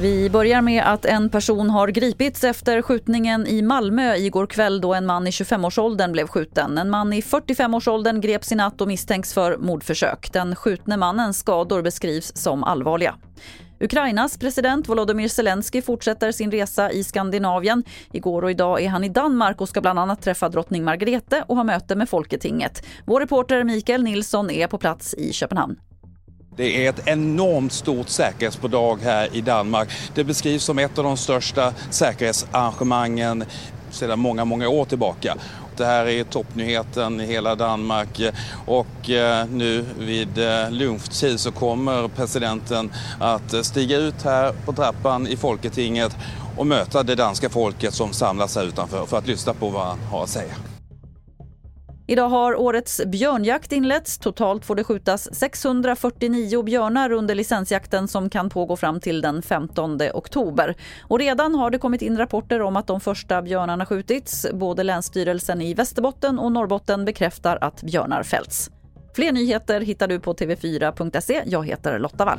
Vi börjar med att en person har gripits efter skjutningen i Malmö igår kväll då en man i 25-årsåldern blev skjuten. En man i 45-årsåldern greps i natt och misstänks för mordförsök. Den skjutne mannens skador beskrivs som allvarliga. Ukrainas president Volodymyr Zelensky fortsätter sin resa i Skandinavien. Igår och idag är han i Danmark och ska bland annat träffa drottning Margrethe och ha möte med Folketinget. Vår reporter Mikael Nilsson är på plats i Köpenhamn. Det är ett enormt stort säkerhetspådrag här i Danmark. Det beskrivs som ett av de största säkerhetsarrangemangen sedan många, många år tillbaka. Det här är toppnyheten i hela Danmark och eh, nu vid eh, lunchtid så kommer presidenten att stiga ut här på trappan i Folketinget och möta det danska folket som samlas här utanför för att lyssna på vad han har att säga. Idag har årets björnjakt inletts. Totalt får det skjutas 649 björnar under licensjakten som kan pågå fram till den 15 oktober. Och redan har det kommit in rapporter om att de första björnarna skjutits. Både Länsstyrelsen i Västerbotten och Norrbotten bekräftar att björnar fällts. Fler nyheter hittar du på tv4.se. Jag heter Lotta Wall.